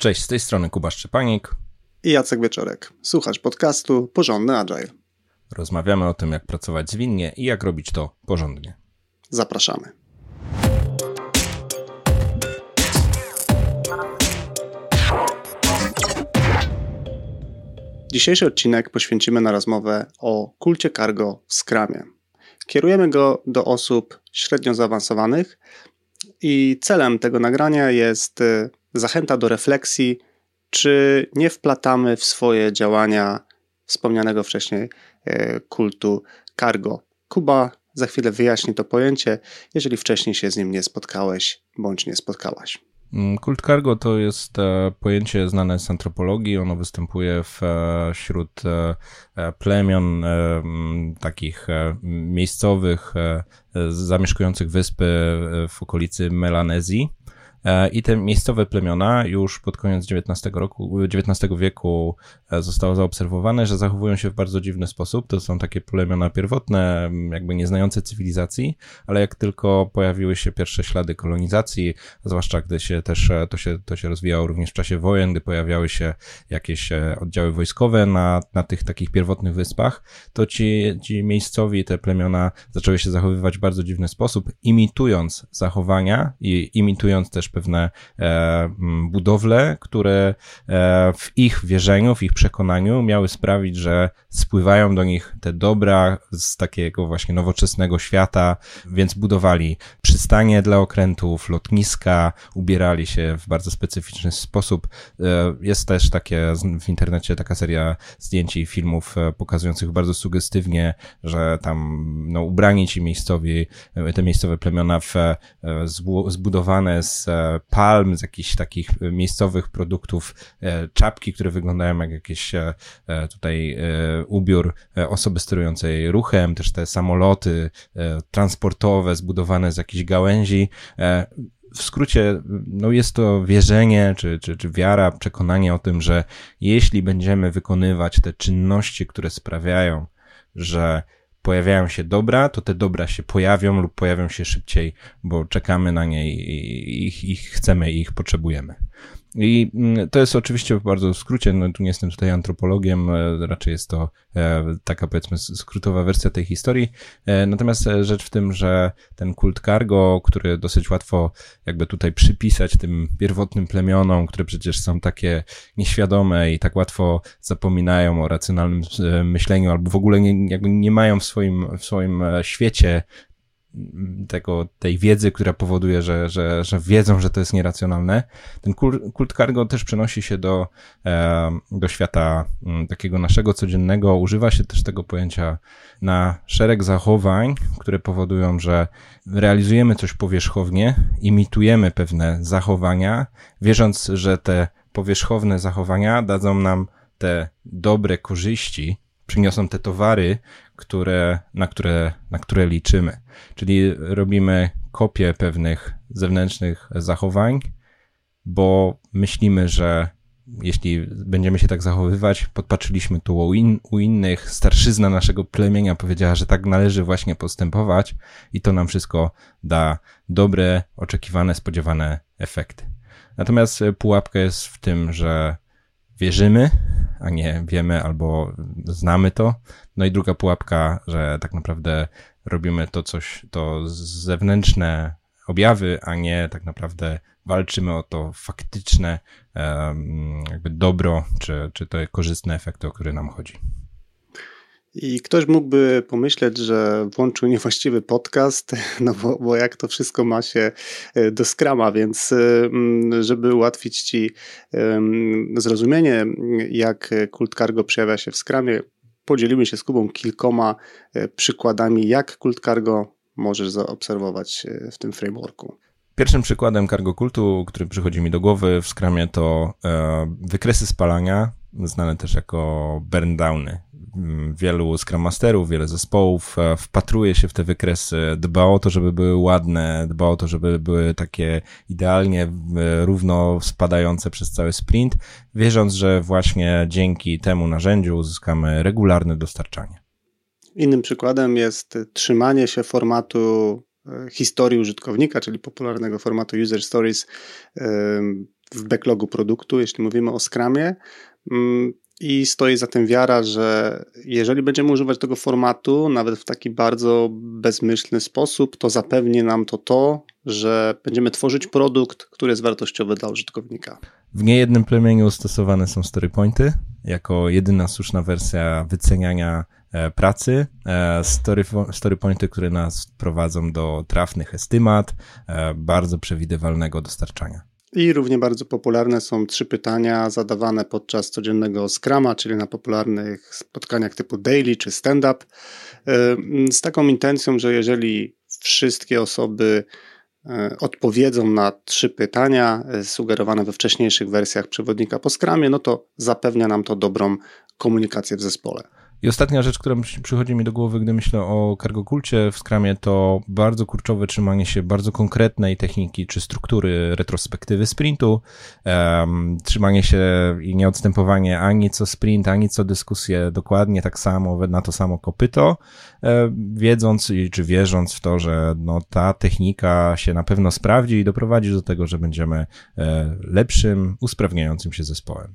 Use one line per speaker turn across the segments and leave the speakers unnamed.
Cześć, z tej strony Kuba Szczepanik
i Jacek Wieczorek. Słuchasz podcastu Porządny Agile.
Rozmawiamy o tym, jak pracować zwinnie i jak robić to porządnie.
Zapraszamy. Dzisiejszy odcinek poświęcimy na rozmowę o kulcie cargo w Scrumie. Kierujemy go do osób średnio zaawansowanych i celem tego nagrania jest y, zachęta do refleksji, czy nie wplatamy w swoje działania wspomnianego wcześniej y, kultu cargo. Kuba za chwilę wyjaśni to pojęcie, jeżeli wcześniej się z nim nie spotkałeś bądź nie spotkałaś.
Mm, kult cargo to jest e, pojęcie znane z antropologii. Ono występuje e, wśród e, plemion takich miejscowych, zamieszkujących wyspy w okolicy Melanezji. E, I te miejscowe plemiona już pod koniec XIX, roku, XIX wieku e, zostało zaobserwowane, że zachowują się w bardzo dziwny sposób. To są takie plemiona pierwotne, jakby nieznające cywilizacji, ale jak tylko pojawiły się pierwsze ślady kolonizacji, zwłaszcza gdy się też e, to się, to się rozwijało również w czasie wojen, gdy pojawiały się jakieś oddziały wojskowe na, na tych takich pierwotnych wyspach, to ci, ci miejscowi, te plemiona zaczęły się zachowywać w bardzo dziwny sposób, imitując zachowania i imitując też pewne e, budowle, które e, w ich wierzeniu, w ich przekonaniu miały sprawić, że spływają do nich te dobra z takiego właśnie nowoczesnego świata, więc budowali przystanie dla okrętów, lotniska, ubierali się w bardzo specyficzny sposób. E, jest też takie w internecie taka seria zdjęć i filmów pokazujących bardzo sugestywnie, że tam no, ubrani ci miejscowi, te miejscowe plemiona w, zbudowane z palm, z jakichś takich miejscowych produktów, e, czapki, które wyglądają jak jakieś e, e, tutaj ubiór osoby sterującej ruchem, też te samoloty transportowe zbudowane z jakichś gałęzi. W skrócie, no jest to wierzenie, czy, czy, czy wiara, przekonanie o tym, że jeśli będziemy wykonywać te czynności, które sprawiają, że pojawiają się dobra, to te dobra się pojawią lub pojawią się szybciej, bo czekamy na nie i ich, ich chcemy i ich potrzebujemy. I mm, to jest oczywiście w bardzo skrócie, no tu nie jestem tutaj antropologiem, e, raczej jest to e, taka powiedzmy skrótowa wersja tej historii. E, natomiast rzecz w tym, że ten kult cargo, który dosyć łatwo jakby tutaj przypisać tym pierwotnym plemionom, które przecież są takie nieświadome i tak łatwo zapominają o racjonalnym myśleniu albo w ogóle nie, jakby nie mają w swoim, w swoim świecie tego, tej wiedzy, która powoduje, że, że, że wiedzą, że to jest nieracjonalne. Ten kult cargo też przenosi się do, do świata mm, takiego naszego codziennego. Używa się też tego pojęcia na szereg zachowań, które powodują, że realizujemy coś powierzchownie, imitujemy pewne zachowania, wierząc, że te powierzchowne zachowania dadzą nam te dobre korzyści, przyniosą te towary, które, na, które, na które liczymy. Czyli robimy kopię pewnych zewnętrznych zachowań, bo myślimy, że jeśli będziemy się tak zachowywać, podpatrzyliśmy tu u, in, u innych, starszyzna naszego plemienia powiedziała, że tak należy właśnie postępować i to nam wszystko da dobre, oczekiwane, spodziewane efekty. Natomiast pułapka jest w tym, że wierzymy, a nie wiemy albo znamy to. No i druga pułapka, że tak naprawdę robimy to coś, to zewnętrzne objawy, a nie tak naprawdę walczymy o to faktyczne jakby dobro, czy, czy te korzystne efekty, o które nam chodzi.
I ktoś mógłby pomyśleć, że włączył niewłaściwy podcast, no bo, bo jak to wszystko ma się e, do skrama, więc e, żeby ułatwić Ci zrozumienie, jak kult cargo przejawia się w skramie, podzielimy się z Kubą kilkoma e, przykładami, jak kult cargo możesz zaobserwować w tym frameworku.
Pierwszym przykładem cargo kultu, który przychodzi mi do głowy w skramie to wykresy spalania, znane też jako burn downy. Mm, wielu Scrum Masterów, wiele zespołów e, wpatruje się w te wykresy, dba o to, żeby były ładne, dba o to, żeby były takie idealnie e, równo spadające przez cały sprint, wierząc, że właśnie dzięki temu narzędziu uzyskamy regularne dostarczanie.
Innym przykładem jest trzymanie się formatu e, historii użytkownika, czyli popularnego formatu User Stories w backlogu produktu, jeśli mówimy o Scrumie. I stoi za tym wiara, że jeżeli będziemy używać tego formatu, nawet w taki bardzo bezmyślny sposób, to zapewni nam to to, że będziemy tworzyć produkt, który jest wartościowy dla użytkownika.
W niejednym plemieniu stosowane są storypointy jako jedyna słuszna wersja wyceniania e, pracy. E, story, storypointy, które nas prowadzą do trafnych estymat, e, bardzo przewidywalnego dostarczania.
I równie bardzo popularne są trzy pytania zadawane podczas codziennego Scrama, czyli na popularnych spotkaniach typu daily czy stand-up, z taką intencją, że jeżeli wszystkie osoby E, odpowiedzą na trzy pytania e, sugerowane we wcześniejszych wersjach przewodnika po skramie, no to zapewnia nam to dobrą komunikację w zespole.
I ostatnia rzecz, która przychodzi mi do głowy, gdy myślę o kargokulcie w Scrumie, to bardzo kurczowe trzymanie się bardzo konkretnej techniki czy struktury retrospektywy sprintu, um, trzymanie się i nieodstępowanie ani co sprint, ani co dyskusję dokładnie tak samo, na to samo kopyto, e, wiedząc czy wierząc w to, że no, ta technika się na pewno sprawdzi i doprowadzi do tego, że będziemy e, lepszym, usprawniającym się zespołem.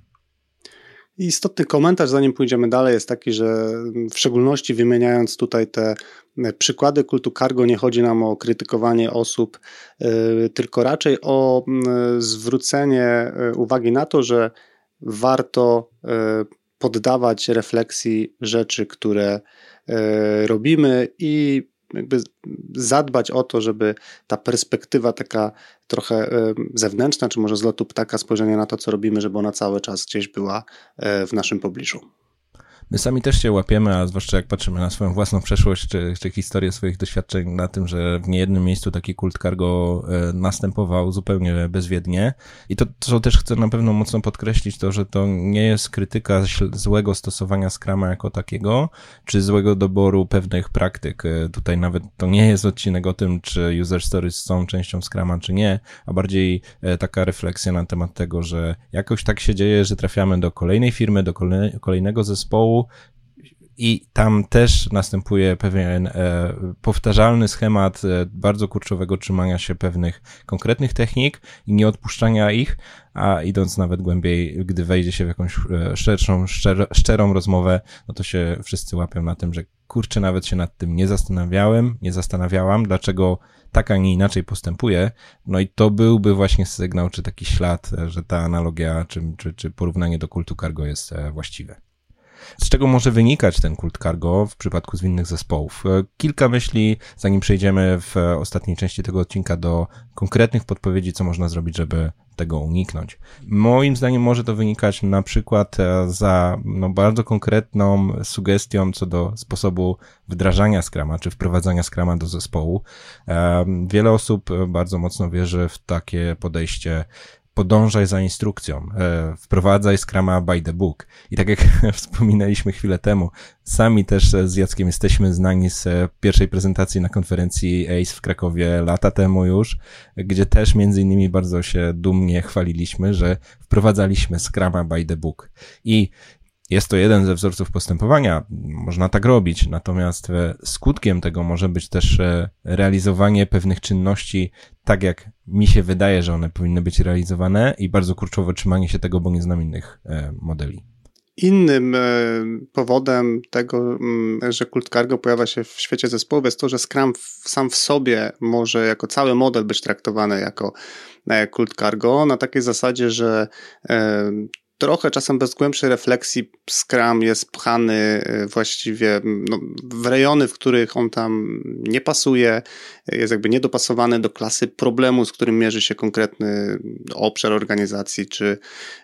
Istotny komentarz, zanim pójdziemy dalej, jest taki, że w szczególności wymieniając tutaj te e, przykłady kultu cargo, nie chodzi nam o krytykowanie osób, e, tylko raczej o zwrócenie e, uwagi na to, że warto poddawać refleksji rzeczy, które robimy i jakby zadbać o to, żeby ta perspektywa taka trochę zewnętrzna, czy może z lotu ptaka spojrzenia na to, co robimy, żeby ona cały czas gdzieś była e, w naszym pobliżu.
My sami też się łapiemy, a zwłaszcza jak patrzymy na swoją własną przeszłość, czy, czy historię swoich doświadczeń na tym, że w niejednym miejscu taki kult cargo e, następował zupełnie bezwiednie. I to, co też chcę na pewno mocno podkreślić, to, że to nie jest krytyka złego stosowania Scrama jako takiego, czy złego doboru pewnych praktyk. E, tutaj nawet to nie jest odcinek o tym, czy user stories są częścią Scrama, czy nie, a bardziej e, taka refleksja na temat tego, że jakoś tak się dzieje, że trafiamy do kolejnej firmy, do kolejnego zespołu, i tam też następuje pewien e, powtarzalny schemat e, bardzo kurczowego trzymania się pewnych konkretnych technik i nieodpuszczania ich, a idąc nawet głębiej, gdy wejdzie się w jakąś e, szerszą, szczer, szczerą rozmowę, no to się wszyscy łapią na tym, że kurczę, nawet się nad tym nie zastanawiałem, nie zastanawiałam, dlaczego tak, a nie inaczej postępuje. No i to byłby właśnie sygnał, czy taki ślad, e, że ta analogia, czy, czy, czy porównanie do kultu cargo jest e, właściwe. Z czego może wynikać ten kult cargo w przypadku zwinnych zespołów? E, kilka myśli, zanim przejdziemy w ostatniej części tego odcinka do konkretnych podpowiedzi, co można zrobić, żeby tego uniknąć. Moim zdaniem może to wynikać na przykład e, za no, bardzo konkretną sugestią co do sposobu wdrażania Scrama, czy wprowadzania Scrama do zespołu. E, wiele osób bardzo mocno wierzy w takie podejście podążaj za instrukcją, e, wprowadzaj Scrama by the book. I tak jak wspominaliśmy chwilę temu, sami też z Jackiem jesteśmy znani z e, pierwszej prezentacji na konferencji ACE w Krakowie lata temu już, gdzie też między innymi bardzo się dumnie chwaliliśmy, że wprowadzaliśmy Scrama by the book. I jest to jeden ze wzorców postępowania, można tak robić, natomiast e, skutkiem tego może być też e, realizowanie pewnych czynności tak, jak mi się wydaje, że one powinny być realizowane i bardzo kurczowo trzymanie się tego, bo nie znam innych e, modeli.
Innym powodem tego, mm, że kult cargo pojawia się w świecie zespołów jest to, że Scrum sam w sobie może jako cały model być traktowany jako kult cargo na takiej zasadzie, że trochę czasem bez głębszej refleksji Scrum jest pchany y, właściwie no, w rejony, w których on tam nie pasuje, jest jakby niedopasowany do klasy problemu, z którym mierzy się konkretny obszar organizacji czy,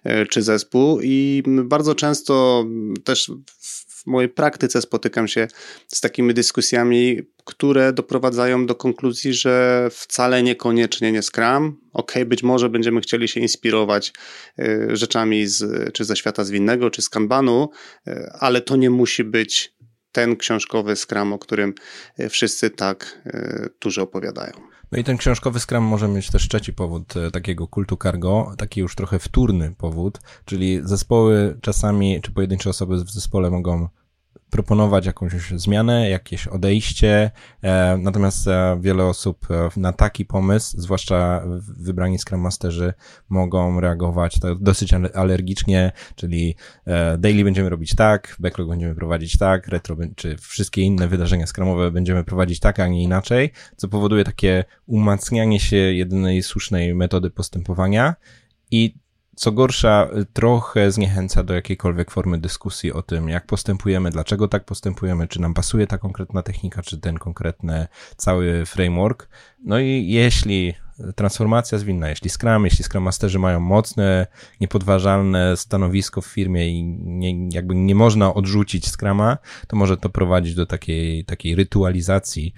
y, czy zespół. I bardzo często też w mojej praktyce spotykam się z takimi dyskusjami, które doprowadzają do konkluzji, że wcale niekoniecznie nie Scrum. Ok, być może będziemy chcieli się inspirować y, rzeczami z, czy ze świata zwinnego, czy z Kanbanu, y, ale to nie musi być ten książkowy Scrum, o którym y, wszyscy tak dużo opowiadają.
No i ten książkowy Scrum może mieć też trzeci powód takiego kultu cargo, taki już trochę wtórny powód, czyli zespoły czasami, czy pojedyncze osoby w zespole mogą proponować jakąś zmianę, jakieś odejście, e, natomiast e, wiele osób e, na taki pomysł, zwłaszcza wybrani Scrum Masterzy, mogą reagować dosyć alergicznie, czyli daily będziemy robić tak, backlog będziemy prowadzić tak, retro czy wszystkie inne wydarzenia Scrumowe będziemy prowadzić tak, a nie inaczej, co powoduje takie umacnianie się jedynej słusznej metody postępowania. I co gorsza, trochę zniechęca do jakiejkolwiek formy dyskusji o tym, jak postępujemy, dlaczego tak postępujemy, czy nam pasuje ta konkretna technika, czy ten konkretny cały framework. No i jeśli transformacja zwinna, jeśli Scrum, jeśli Scrum Masterzy mają mocne, niepodważalne stanowisko w firmie i nie, jakby nie można odrzucić Scruma, to może to prowadzić do takiej, takiej rytualizacji,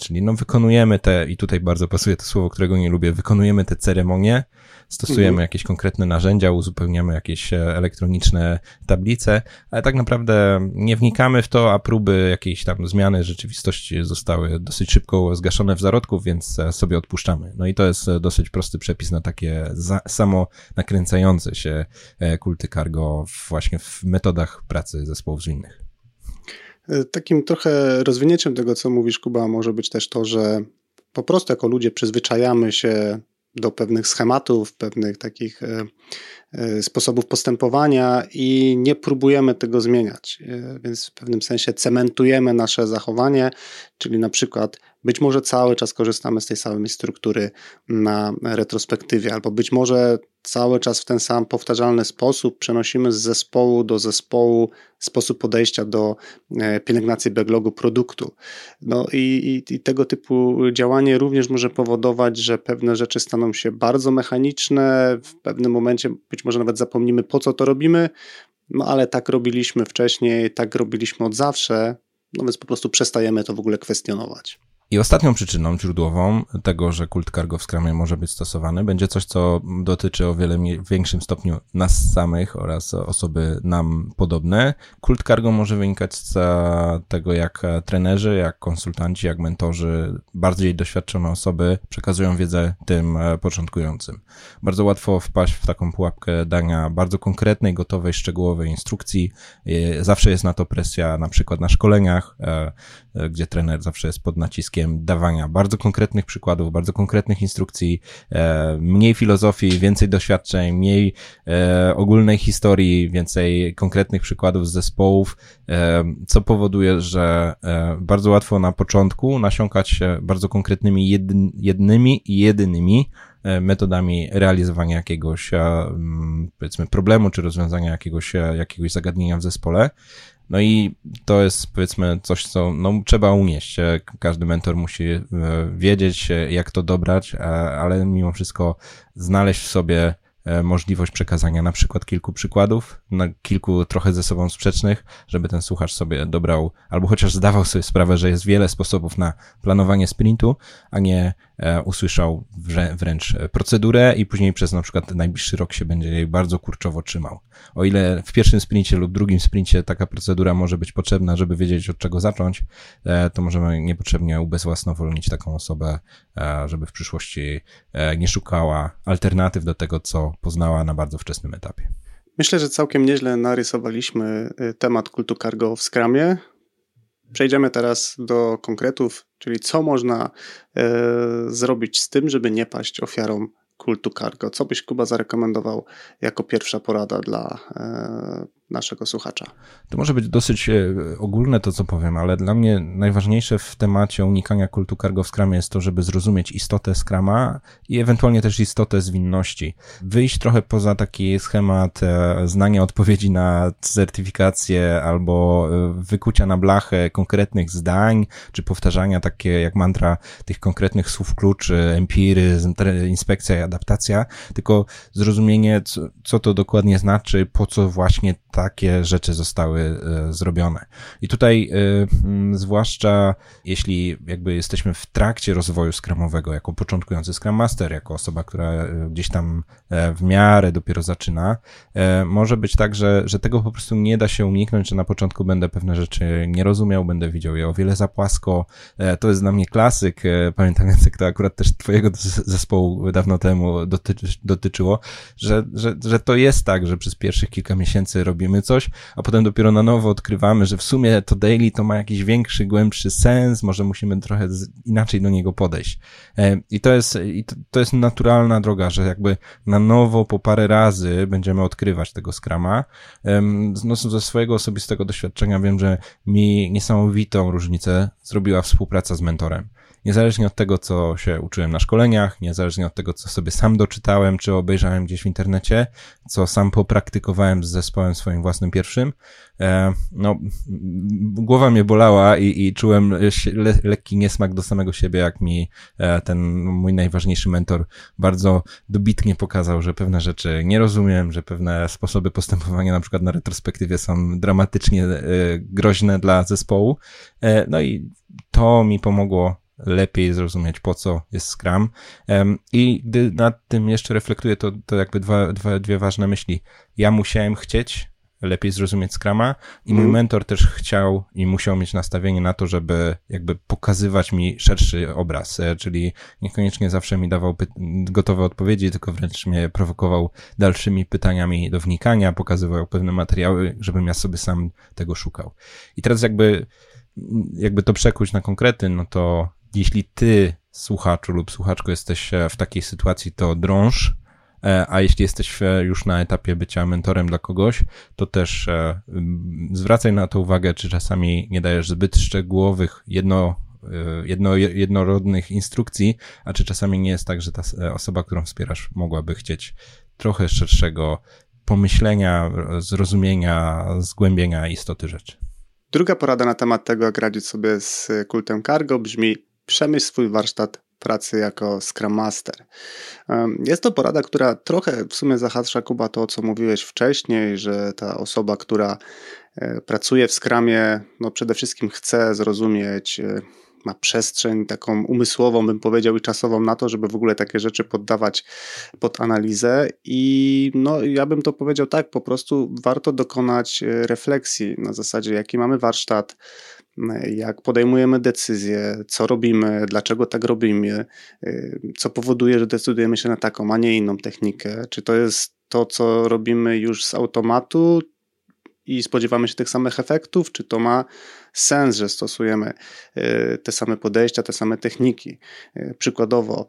czyli no wykonujemy te, i tutaj bardzo pasuje to słowo, którego nie lubię, wykonujemy te ceremonie, stosujemy mhm. jakieś konkretne narzędzia, uzupełniamy jakieś e, elektroniczne tablice, ale tak naprawdę nie wnikamy w to, a próby jakiejś tam zmiany rzeczywistości zostały dosyć szybko zgaszone w zarodku, więc e, sobie odpuszczamy. No i to jest e, dosyć prosty przepis na takie za, samo nakręcające się kulty cargo właśnie w metodach pracy zespołów zwinnych.
Takim trochę rozwinięciem tego, co mówisz, Kuba, może być też to, że po prostu jako ludzie przyzwyczajamy się do pewnych schematów, pewnych takich e, e, sposobów postępowania i nie próbujemy tego zmieniać. E, więc w pewnym sensie cementujemy nasze zachowanie, czyli na przykład być może cały czas korzystamy z tej samej struktury na retrospektywie, albo być może cały czas w ten sam powtarzalny sposób przenosimy z zespołu do zespołu sposób podejścia do e, pielęgnacji backlogu produktu. No i, i, i, tego typu działanie również może powodować, że pewne rzeczy staną się bardzo mechaniczne, w pewnym momencie być może nawet zapomnimy po co to robimy, no ale tak robiliśmy wcześniej, tak robiliśmy od zawsze, no więc po prostu przestajemy to w ogóle kwestionować.
I ostatnią przyczyną źródłową tego, że kult cargo w Scrumie może być stosowany, będzie coś, co dotyczy o wiele większym stopniu nas samych oraz osoby nam podobne. Kult cargo może wynikać z tego, jak trenerzy, jak konsultanci, jak mentorzy, bardziej doświadczone osoby przekazują wiedzę tym e, początkującym. Bardzo łatwo wpaść w taką pułapkę dania bardzo konkretnej, gotowej, szczegółowej instrukcji. E, zawsze jest na to presja, na przykład na szkoleniach, e, gdzie trener zawsze jest pod naciskiem dawania bardzo konkretnych przykładów, bardzo konkretnych instrukcji, e, mniej filozofii, więcej doświadczeń, mniej e, ogólnej historii, więcej konkretnych przykładów z zespołów, e, co powoduje, że bardzo łatwo na początku nasiąkać się bardzo konkretnymi jednymi i jedynymi metodami realizowania jakiegoś, powiedzmy, problemu, czy rozwiązania jakiegoś, jakiegoś zagadnienia w zespole, no i to jest powiedzmy coś, co no, trzeba unieść. Każdy mentor musi e, wiedzieć, e, jak to dobrać, e, ale mimo wszystko znaleźć w sobie E, możliwość przekazania na przykład kilku przykładów, na kilku trochę ze sobą sprzecznych, żeby ten słuchacz sobie dobrał, albo chociaż zdawał sobie sprawę, że jest wiele sposobów na planowanie sprintu, a nie e, usłyszał wręcz procedurę i później przez na przykład najbliższy rok się będzie jej bardzo kurczowo trzymał. O ile w pierwszym sprincie lub drugim sprincie taka procedura może być potrzebna, żeby wiedzieć od czego zacząć, e, to możemy niepotrzebnie ubezwłasnowolnić taką osobę, żeby w przyszłości nie szukała alternatyw do tego, co poznała na bardzo wczesnym etapie.
Myślę, że całkiem nieźle narysowaliśmy temat kultu cargo w Scrumie. Przejdziemy teraz do konkretów, czyli co można e, zrobić z tym, żeby nie paść ofiarą kultu cargo. Co byś Kuba zarekomendował jako pierwsza porada dla e, naszego słuchacza.
To może być dosyć e, ogólne to, co powiem, ale dla mnie najważniejsze w temacie unikania kultu cargo w Scrumie jest to, żeby zrozumieć istotę Scrama i ewentualnie też istotę zwinności. Wyjść trochę poza taki schemat e, znania odpowiedzi na certyfikację albo e, wykucia na blachę konkretnych zdań, czy powtarzania takie jak mantra tych konkretnych słów kluczy, empiryzm, inspekcja i adaptacja, tylko zrozumienie, co, co to dokładnie znaczy, po co właśnie takie rzeczy zostały e, zrobione. I tutaj, e, zwłaszcza jeśli jakby jesteśmy w trakcie rozwoju skramowego, jako początkujący Scrum Master, jako osoba, która e, gdzieś tam w miarę dopiero zaczyna, może być tak, że, że tego po prostu nie da się uniknąć, że na początku będę pewne rzeczy nie rozumiał, będę widział je o wiele za płasko. To jest dla mnie klasyk, pamiętam jak to akurat też twojego zespołu dawno temu dotyczy, dotyczyło, że, że, że to jest tak, że przez pierwszych kilka miesięcy robimy robimy coś, a potem dopiero na nowo odkrywamy, że w sumie to daily to ma jakiś większy, głębszy sens, może musimy trochę inaczej do niego podejść. E, I to jest, i to, jest naturalna droga, że jakby na nowo po parę razy będziemy odkrywać tego skrama. No, ze swojego osobistego doświadczenia wiem, że mi niesamowitą różnicę zrobiła współpraca z mentorem niezależnie od tego, co się uczyłem na szkoleniach, niezależnie od tego, co sobie sam doczytałem, czy obejrzałem gdzieś w internecie, co sam popraktykowałem z zespołem swoim własnym pierwszym, e, no, głowa mnie bolała i, i czułem le, lekki niesmak do samego siebie, jak mi e, ten mój najważniejszy mentor bardzo dobitnie pokazał, że pewne rzeczy nie rozumiem, że pewne sposoby postępowania na przykład na retrospektywie są dramatycznie e, groźne dla zespołu. No i to mi pomogło lepiej zrozumieć, po co jest Scrum. I gdy nad tym jeszcze reflektuję, to, to jakby dwa, dwa, dwie ważne myśli. Ja musiałem chcieć lepiej zrozumieć Scrama i mój mm. mentor też chciał i musiał mieć nastawienie na to, żeby jakby pokazywać mi szerszy obraz, e, czyli niekoniecznie zawsze mi dawał gotowe odpowiedzi, tylko wręcz mnie prowokował dalszymi pytaniami do wnikania, pokazywał pewne materiały, żebym ja sobie sam tego szukał. I teraz jakby jakby to przekuć na konkrety, no to jeśli ty, słuchaczu lub słuchaczko, jesteś e, w takiej sytuacji, to drąż, e, a jeśli jesteś e, już na etapie bycia mentorem dla kogoś, to też zwracaj na to uwagę, czy czasami nie dajesz zbyt szczegółowych, jedno, jedno, jednorodnych instrukcji, a czy czasami nie jest tak, że ta osoba, którą wspierasz, mogłaby chcieć trochę szerszego pomyślenia, zrozumienia, zgłębienia istoty rzeczy.
Druga porada na temat tego, jak radzić sobie z kultem cargo brzmi przemyśl swój warsztat pracy jako Scrum Master. Jest to porada, która trochę w sumie zahacza Kuba to, co mówiłeś wcześniej, że ta osoba, która e, pracuje w Scrumie, no przede wszystkim chce zrozumieć, e, ma przestrzeń taką umysłową, bym powiedział, i czasową na to, żeby w ogóle takie rzeczy poddawać pod analizę. I no, ja bym to powiedział tak, po prostu warto dokonać e, refleksji na zasadzie, jaki mamy warsztat, jak podejmujemy decyzje, co robimy, dlaczego tak robimy, y, co powoduje, że decydujemy się na taką, a nie inną technikę. Czy to jest to, co robimy już z automatu i spodziewamy się tych samych efektów, czy to ma sens, że stosujemy y, te same podejścia, te same techniki. Y, przykładowo,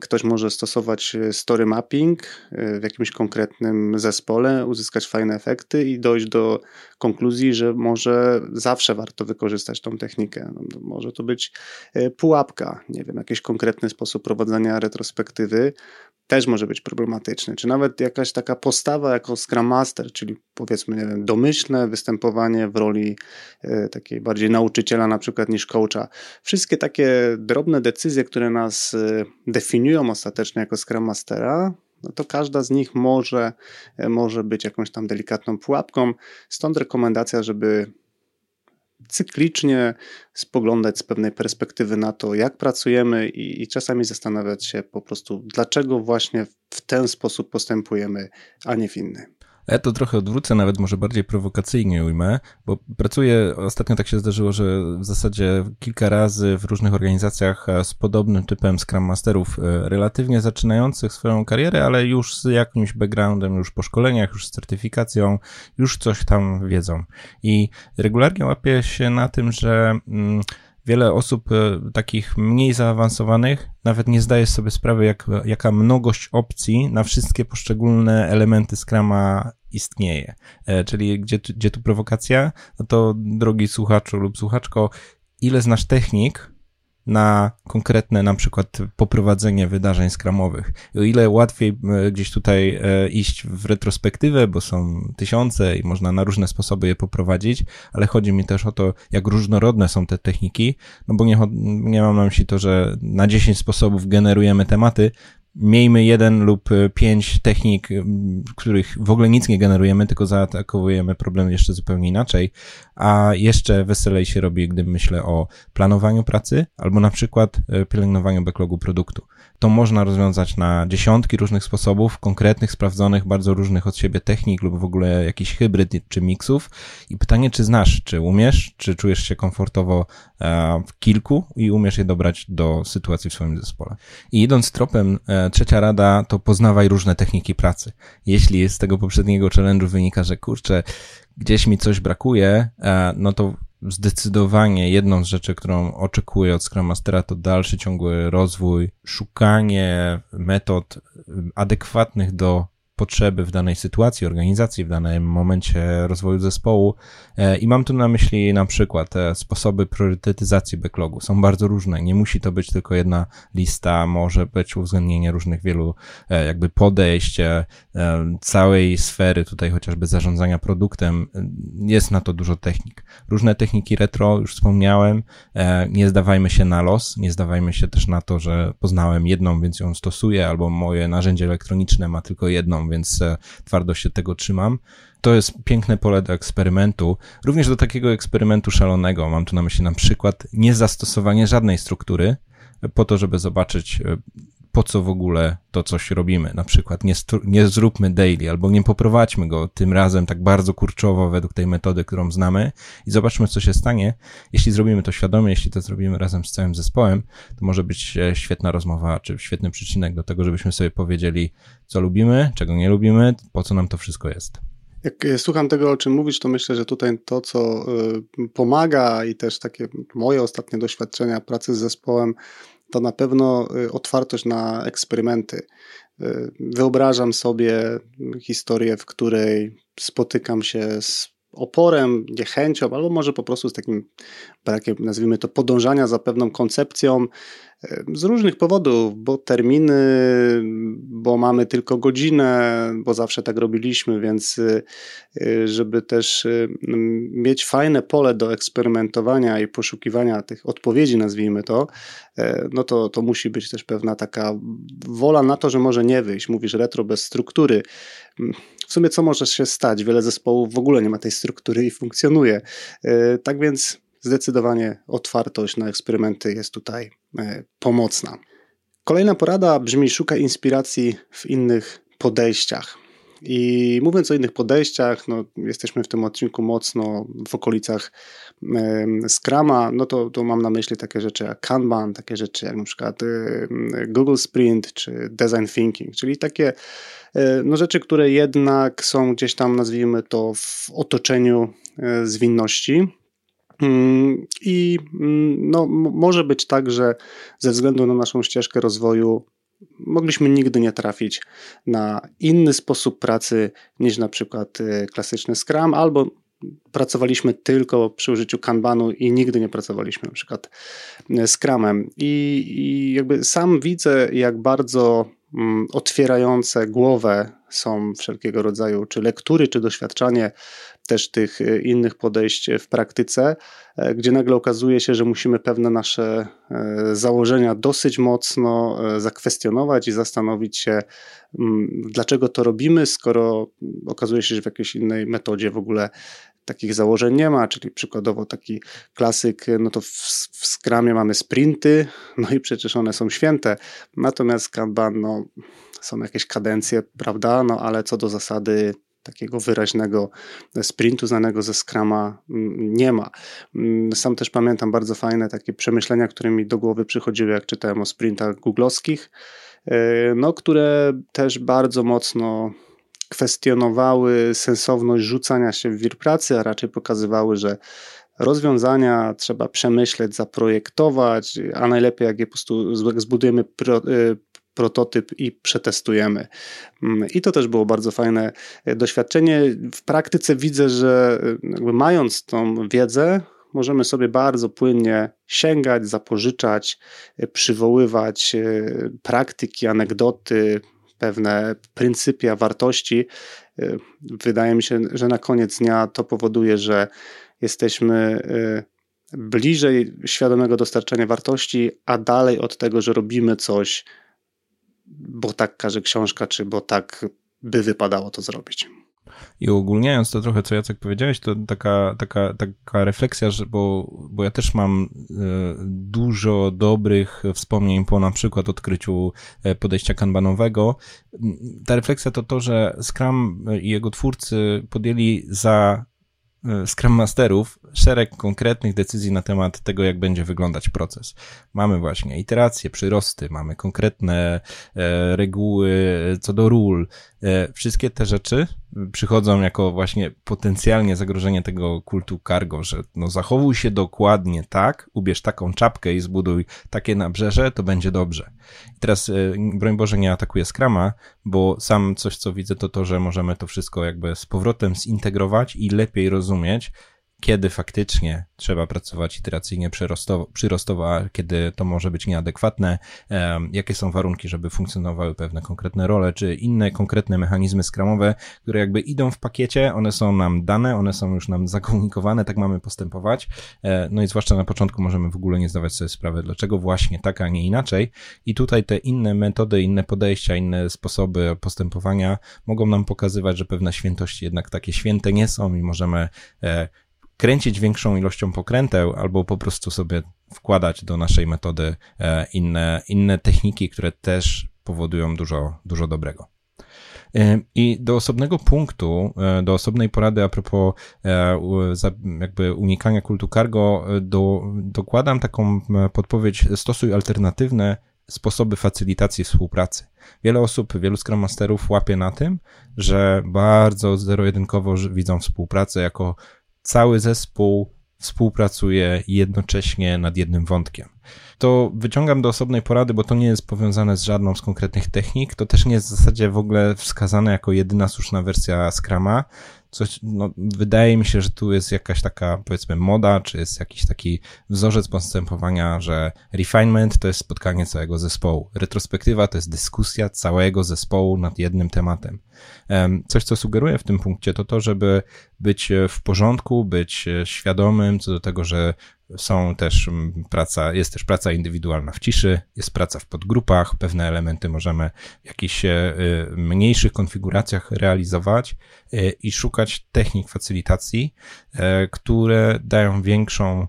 ktoś może stosować e, story mapping e, w jakimś konkretnym zespole, uzyskać fajne efekty i dojść do konkluzji, że może zawsze warto wykorzystać tą technikę. No, może to być pułapka, nie wiem, jakiś konkretny sposób prowadzenia retrospektywy, też może być problematyczny, czy nawet jakaś taka postawa jako Scrum Master, czyli powiedzmy, nie wiem, domyślne występowanie w roli e, takiej bardziej nauczyciela na przykład niż coacha. Wszystkie takie drobne decyzje, które nas e, definiują ostatecznie jako Scrum Mastera, no to każda z nich może, e, może być jakąś tam delikatną pułapką. Stąd rekomendacja, żeby cyklicznie spoglądać z pewnej perspektywy na to, jak pracujemy i, i, czasami zastanawiać się po prostu, dlaczego właśnie w ten sposób postępujemy, a nie w inny.
Ja to trochę odwrócę, nawet może bardziej prowokacyjnie ujmę, bo pracuję, ostatnio tak się zdarzyło, że w zasadzie kilka razy w różnych organizacjach e, z podobnym typem Scrum Masterów, e, relatywnie zaczynających swoją karierę, ale już z jakimś backgroundem, już po szkoleniach, już z certyfikacją, już coś tam wiedzą. I regularnie łapię się na tym, że... Mm, wiele osób e, takich mniej zaawansowanych nawet nie zdaje sobie sprawy, jak, jaka mnogość opcji na wszystkie poszczególne elementy Scrama istnieje. E, czyli gdzie, gdzie tu prowokacja? No to drogi słuchaczu lub słuchaczko, ile znasz technik, na konkretne na przykład poprowadzenie wydarzeń skramowych. O ile łatwiej e, gdzieś tutaj e, iść w retrospektywę, bo są tysiące i można na różne sposoby je poprowadzić, ale chodzi mi też o to, jak różnorodne są te techniki, no bo nie, nie mam na myśli to, że na 10 sposobów generujemy tematy, miejmy jeden lub e, pięć technik, których w ogóle nic nie generujemy, tylko zaatakowujemy problem jeszcze zupełnie inaczej, a jeszcze weselej się robi, gdy myślę o planowaniu pracy albo na przykład e, pielęgnowaniu backlogu produktu. To można rozwiązać na dziesiątki różnych sposobów, konkretnych, sprawdzonych, bardzo różnych od siebie technik lub w ogóle jakiś hybryd czy miksów. I pytanie, czy znasz, czy umiesz, czy czujesz się komfortowo e, w kilku i umiesz je dobrać do sytuacji w swoim zespole. I idąc tropem, e, trzecia rada to poznawaj różne techniki pracy. Jeśli z tego poprzedniego challenge'u wynika, że kurczę, gdzieś mi coś brakuje, e, no to zdecydowanie jedną z rzeczy, którą oczekuję od Scrum Mastera, to dalszy ciągły rozwój, szukanie metod adekwatnych do potrzeby w danej sytuacji, organizacji, w danym momencie rozwoju zespołu. E, I mam tu na myśli na przykład e, sposoby priorytetyzacji backlogu. Są bardzo różne. Nie musi to być tylko jedna lista, może być uwzględnienie różnych wielu e, jakby podejść, całej sfery tutaj chociażby zarządzania produktem. Jest na to dużo technik. Różne techniki retro, już wspomniałem. Nie zdawajmy się na los, nie zdawajmy się też na to, że poznałem jedną, więc ją stosuję, albo moje narzędzie elektroniczne ma tylko jedną, więc e, twardo się tego trzymam. To jest piękne pole do eksperymentu, również do takiego eksperymentu szalonego. Mam tu na myśli na przykład niezastosowanie żadnej struktury, po to, żeby zobaczyć, e, po co w ogóle to coś robimy. Na przykład nie, nie zróbmy daily, albo nie poprowadźmy go tym razem tak bardzo kurczowo według tej metody, którą znamy i zobaczmy, co się stanie. Jeśli zrobimy to świadomie, jeśli to zrobimy razem z całym zespołem, to może być e, świetna rozmowa, czy świetny przyczynek do tego, żebyśmy sobie powiedzieli, co lubimy, czego nie lubimy, po co nam to wszystko jest.
Jak e, słucham tego, o czym mówisz, to myślę, że tutaj to, co e, pomaga i też takie moje ostatnie doświadczenia pracy z zespołem, to na pewno y, otwartość na eksperymenty. Y, wyobrażam sobie historię, w której spotykam się z oporem, niechęcią, albo może po prostu z takim brakiem, nazwijmy to, podążania za pewną koncepcją, z różnych powodów, bo terminy, bo mamy tylko godzinę, bo zawsze tak robiliśmy, więc y, y, żeby też y, mieć fajne pole do eksperymentowania i poszukiwania tych odpowiedzi, nazwijmy to, no to, to musi być też pewna taka wola na to, że może nie wyjść. Mówisz retro bez struktury. W sumie co może się stać? Wiele zespołów w ogóle nie ma tej struktury i funkcjonuje. Tak więc zdecydowanie otwartość na eksperymenty jest tutaj e, pomocna. Kolejna porada brzmi: szukaj inspiracji w innych podejściach. I mówiąc o innych podejściach, no, jesteśmy w tym odcinku mocno w okolicach e, Scrama, no to, to mam na myśli takie rzeczy jak Kanban, takie rzeczy jak e, Google Sprint czy Design Thinking, czyli takie e, no, rzeczy, które jednak są gdzieś tam, nazwijmy to, w otoczeniu e, zwinności. Mm, I mm, no, może być tak, że ze względu na naszą ścieżkę rozwoju mogliśmy nigdy nie trafić na inny sposób pracy niż na przykład y, klasyczny Scrum, albo pracowaliśmy tylko przy użyciu Kanbanu i nigdy nie pracowaliśmy na przykład y, Scrumem. I, i jakby sam widzę, jak bardzo mm, otwierające głowę są wszelkiego rodzaju czy lektury, czy doświadczanie też tych e, innych podejść w praktyce, e, gdzie nagle okazuje się, że musimy pewne nasze e, założenia dosyć mocno zakwestionować i zastanowić się, mm, dlaczego to robimy, skoro okazuje się, że w jakiejś innej metodzie w ogóle takich założeń nie ma, czyli przykładowo taki klasyk, no to w, w Scrumie mamy sprinty, no i przecież one są święte, natomiast Kanban, no są jakieś kadencje, prawda, no ale co do zasady takiego wyraźnego sprintu znanego ze Scrama mm, nie ma. Mm, sam też pamiętam bardzo fajne takie przemyślenia, które mi do głowy przychodziły, jak czytałem o sprintach googlowskich, e, no, które też bardzo mocno kwestionowały sensowność rzucania się w wir pracy, a raczej pokazywały, że rozwiązania trzeba przemyśleć, zaprojektować, a najlepiej jak je po prostu zbudujemy e, prototyp i przetestujemy. Mm, I to też było bardzo fajne e, doświadczenie. W praktyce widzę, że e, mając tą wiedzę, możemy sobie bardzo płynnie sięgać, zapożyczać, e, przywoływać praktyki, anegdoty, pewne pryncypia, wartości. Wydaje mi się, że na koniec dnia to powoduje, że jesteśmy bliżej świadomego dostarczania wartości, a dalej od tego, że robimy coś bo tak każe książka, czy bo tak by wypadało to zrobić.
I ogólniając to trochę, co Jacek powiedziałeś, to taka, taka, taka refleksja, że bo, bo ja też mam e, dużo dobrych wspomnień po na przykład odkryciu e, podejścia kanbanowego. Ta refleksja to to, że Scrum i jego twórcy podjęli za E, Scrum Masterów szereg konkretnych decyzji na temat tego, jak będzie wyglądać proces. Mamy właśnie iteracje, przyrosty, mamy konkretne e, reguły co do ról. E, wszystkie te rzeczy przychodzą jako właśnie potencjalnie zagrożenie tego kultu cargo, że no zachowuj się dokładnie tak, ubierz taką czapkę i zbuduj takie nabrzeże, to będzie dobrze. I teraz, e, broń Boże, nie atakuję Scrama, bo sam coś, co widzę, to to, że możemy to wszystko jakby z powrotem zintegrować i lepiej rozumieć, kiedy faktycznie trzeba pracować iteracyjnie przyrostowo, a kiedy to może być nieadekwatne, jakie są warunki, żeby funkcjonowały pewne konkretne role, czy inne konkretne mechanizmy skramowe, które jakby idą w pakiecie, one są nam dane, one są już nam zakomunikowane, tak mamy postępować. E, no i zwłaszcza na początku możemy w ogóle nie zdawać sobie sprawy, dlaczego właśnie tak, a nie inaczej. I tutaj te inne metody, inne podejścia, inne sposoby postępowania mogą nam pokazywać, że pewne świętości jednak takie święte nie są i możemy e, kręcić większą ilością pokręteł, albo po prostu sobie wkładać do naszej metody e, inne, inne techniki, które też powodują dużo, dużo dobrego. E, I do osobnego punktu, e, do osobnej porady a propos jakby unikania kultu cargo, do, dokładam taką podpowiedź, stosuj alternatywne sposoby facylitacji współpracy. Wiele osób, wielu Scrum Masterów łapie na tym, że bardzo zero-jedynkowo widzą współpracę jako cały zespół współpracuje jednocześnie nad jednym wątkiem. To wyciągam do osobnej porady, bo to nie jest powiązane z żadną z konkretnych technik. To też nie jest w zasadzie w ogóle wskazane jako jedyna słuszna wersja Scrama coś, no, wydaje mi się, że tu jest jakaś taka, powiedzmy, moda, czy jest jakiś taki wzorzec postępowania, że refinement to jest spotkanie całego zespołu. Retrospektywa to jest dyskusja całego zespołu nad jednym tematem. Coś, co sugeruję w tym punkcie, to to, żeby być w porządku, być świadomym co do tego, że są też mm, praca, jest też praca indywidualna w ciszy, jest praca w podgrupach, pewne elementy możemy w jakichś e, mniejszych konfiguracjach realizować e, i szukać technik facylitacji, e, które dają większą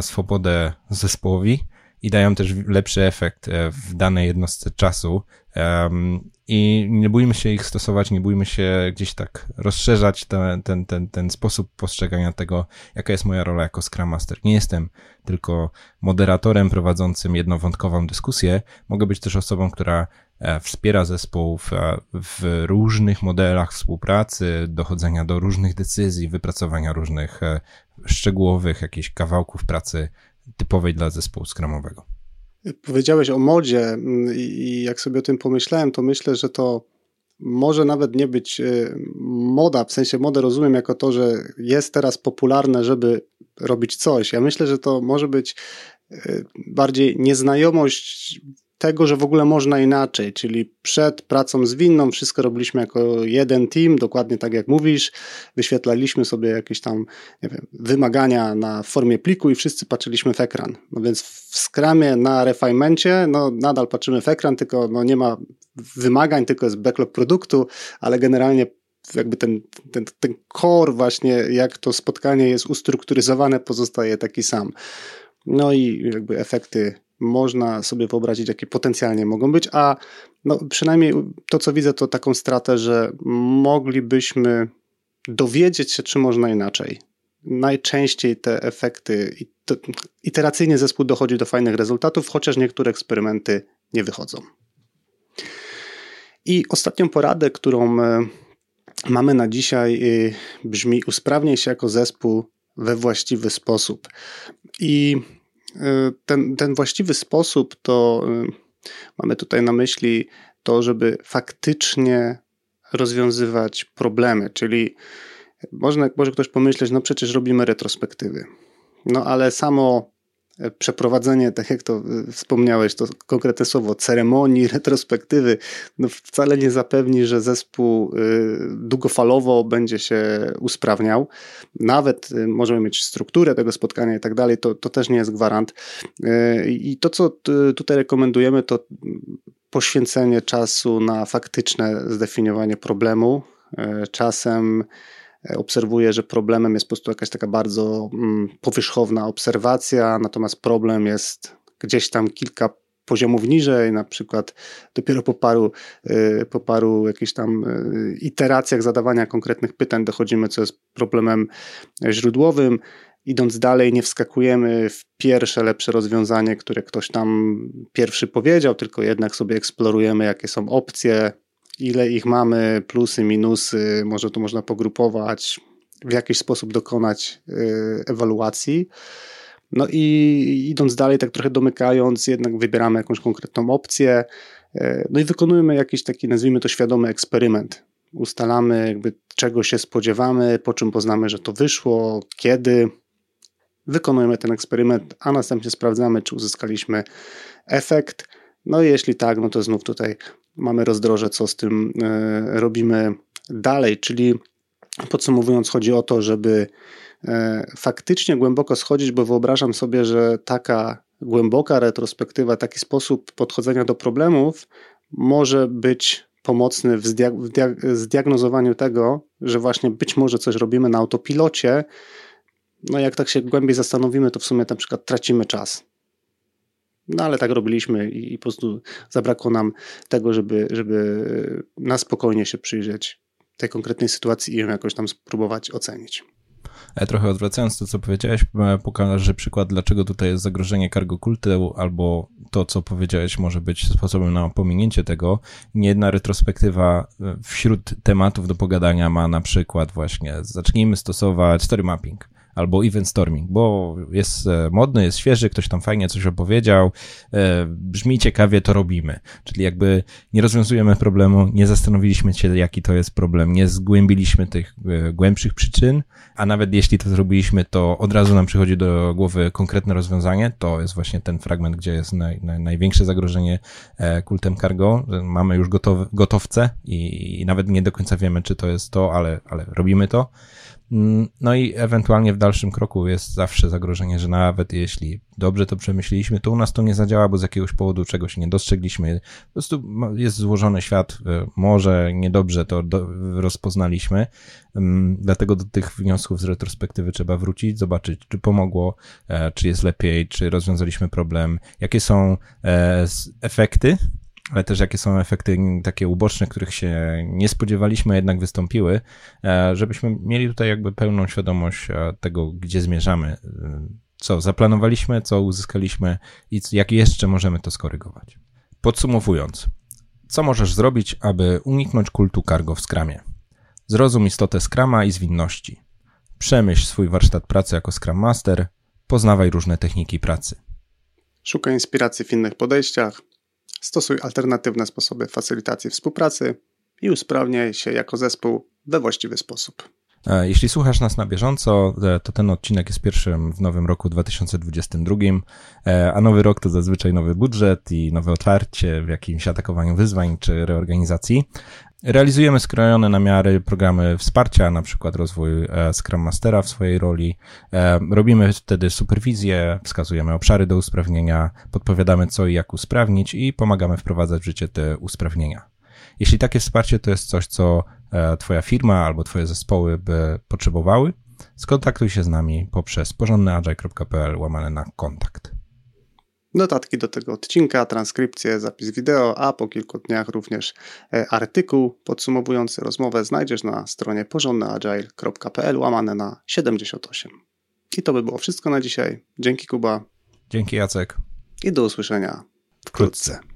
swobodę zespołowi i dają też lepszy efekt w danej jednostce czasu i nie bójmy się ich stosować, nie bójmy się gdzieś tak rozszerzać ten, ten, ten, ten sposób postrzegania tego, jaka jest moja rola jako Scrum Master. Nie jestem tylko moderatorem prowadzącym jednowątkową dyskusję, mogę być też osobą, która e, wspiera zespół w, e, w różnych modelach współpracy, dochodzenia do różnych decyzji, wypracowania różnych e, szczegółowych jakichś kawałków pracy typowej dla zespołu skramowego.
Powiedziałeś o modzie mm, i jak sobie o tym pomyślałem, to myślę, że to może nawet nie być y, moda, w sensie modę rozumiem jako to, że jest teraz popularne, żeby robić coś. Ja myślę, że to może być y, bardziej nieznajomość tego, że w ogóle można inaczej, czyli przed pracą zwinną wszystko robiliśmy jako jeden team, dokładnie tak jak mówisz, wyświetlaliśmy sobie jakieś tam wiem, wymagania na formie pliku i wszyscy patrzyliśmy w ekran. No więc w skramie na refinemencie, no nadal patrzymy w ekran, tylko no nie ma wymagań, tylko jest backlog produktu, ale generalnie jakby ten, ten, ten core właśnie, jak to spotkanie jest ustrukturyzowane, pozostaje taki sam. No i jakby efekty można sobie wyobrazić, jakie potencjalnie mogą być, a no, przynajmniej to, co widzę, to taką stratę, że moglibyśmy dowiedzieć się, czy można inaczej. Najczęściej te efekty, iteracyjnie zespół dochodzi do fajnych rezultatów, chociaż niektóre eksperymenty nie wychodzą. I ostatnią poradę, którą e, mamy na dzisiaj, e, brzmi: usprawniaj się jako zespół we właściwy sposób. I ten, ten właściwy sposób to e, mamy tutaj na myśli to, żeby faktycznie rozwiązywać problemy, czyli można, może ktoś pomyśleć, no przecież robimy retrospektywy. No ale samo przeprowadzenie, tak jak to y, wspomniałeś, to konkretne słowo, ceremonii, retrospektywy, no wcale nie zapewni, że zespół y, długofalowo będzie się usprawniał. Nawet y, możemy mieć strukturę tego spotkania i tak dalej, to, to też nie jest gwarant. I to, co tutaj rekomendujemy, to poświęcenie czasu na faktyczne zdefiniowanie problemu, Czasem obserwuję, że problemem jest po prostu jakaś taka bardzo mm, powierzchowna obserwacja, natomiast problem jest gdzieś tam kilka poziomów niżej, na przykład dopiero po paru, y, po paru jakichś tam y, iteracjach zadawania konkretnych pytań dochodzimy, co jest problemem źródłowym. Idąc dalej, nie wskakujemy w pierwsze lepsze rozwiązanie, które ktoś tam pierwszy powiedział, tylko jednak sobie eksplorujemy, jakie są opcje, ile ich mamy, plusy, minusy, może to można pogrupować, w jakiś sposób dokonać y, ewaluacji. No i idąc dalej, tak trochę domykając, jednak wybieramy jakąś konkretną opcję, y, no i wykonujemy jakiś taki, nazwijmy to świadomy eksperyment. Ustalamy, jakby czego się spodziewamy, po czym poznamy, że to wyszło, kiedy. Wykonujemy ten eksperyment, a następnie sprawdzamy, czy uzyskaliśmy efekt. No i jeśli tak, no to znów tutaj mamy rozdroże, co z tym e, robimy dalej, czyli podsumowując, chodzi o to, żeby e, faktycznie głęboko schodzić, bo wyobrażam sobie, że taka głęboka retrospektywa, taki sposób podchodzenia do problemów może być pomocny w, zdiagnozowaniu tego, że właśnie być może coś robimy na autopilocie. No jak tak się głębiej zastanowimy, to w sumie na przykład tracimy czas. No ale tak robiliśmy i, i po prostu zabrakło nam tego, żeby, żeby na spokojnie się przyjrzeć tej konkretnej sytuacji i ją jakoś tam spróbować ocenić.
E, trochę odwracając to, co powiedziałeś, e, pokażę przykład, dlaczego tutaj jest zagrożenie cargo kultu, albo to, co powiedziałeś, może być sposobem na pominięcie tego. Niejedna retrospektywa e, wśród tematów do pogadania ma na przykład właśnie zacznijmy stosować story mapping albo event storming, bo jest e, modny, jest świeży, ktoś tam fajnie coś opowiedział, e, brzmi ciekawie, to robimy. Czyli jakby nie rozwiązujemy problemu, nie zastanowiliśmy się, jaki to jest problem, nie zgłębiliśmy tych e, głębszych przyczyn, a nawet jeśli to zrobiliśmy, to od razu nam przychodzi do głowy konkretne rozwiązanie. To jest właśnie ten fragment, gdzie jest naj, naj, największe zagrożenie kultem cargo. Mamy już gotowe, gotowce i, i nawet nie do końca wiemy, czy to jest to, ale, ale robimy to. Mm, no i ewentualnie w dalszym kroku jest zawsze zagrożenie, że nawet jeśli dobrze to przemyśleliśmy, to u nas to nie zadziała, bo z jakiegoś powodu czegoś nie dostrzegliśmy. Po prostu jest złożony świat, e, może niedobrze to rozpoznaliśmy, mm, dlatego do tych wniosków z retrospektywy trzeba wrócić, zobaczyć, czy pomogło, e, czy jest lepiej, czy rozwiązaliśmy problem, jakie są e, efekty ale też jakie są efekty takie uboczne, których się nie spodziewaliśmy, jednak wystąpiły, e, żebyśmy mieli tutaj jakby pełną świadomość e, tego, gdzie zmierzamy, e, co zaplanowaliśmy, co uzyskaliśmy i jak jeszcze możemy to skorygować. Podsumowując, co możesz zrobić, aby uniknąć kultu cargo w skramie? Zrozum istotę skrama i zwinności. Przemyśl swój warsztat pracy jako Scrum Master, poznawaj różne techniki pracy.
Szukaj inspiracji w innych podejściach, stosuj alternatywne sposoby facylitacji współpracy i usprawniaj się jako zespół we właściwy sposób.
E, jeśli słuchasz nas na bieżąco, e, to ten odcinek jest pierwszym w nowym roku 2022, e, a nowy rok to zazwyczaj nowy budżet i nowe otwarcie w jakimś atakowaniu wyzwań czy reorganizacji. Realizujemy skrojone na miary programy wsparcia, na przykład rozwój Scrum Mastera w swojej roli. Robimy wtedy superwizję, wskazujemy obszary do usprawnienia, podpowiadamy co i jak usprawnić i pomagamy wprowadzać w życie te usprawnienia. Jeśli takie wsparcie to jest coś, co e, Twoja firma albo Twoje zespoły by potrzebowały, skontaktuj się z nami poprzez porządnyagile.pl łamane na kontakt.
Notatki do tego odcinka, transkrypcję, zapis wideo, a po kilku dniach również e, artykuł podsumowujący rozmowę znajdziesz na stronie porządnyagile.pl łamane na 78. I to by było wszystko na dzisiaj. Dzięki Kuba.
Dzięki Jacek.
I do usłyszenia wkrótce.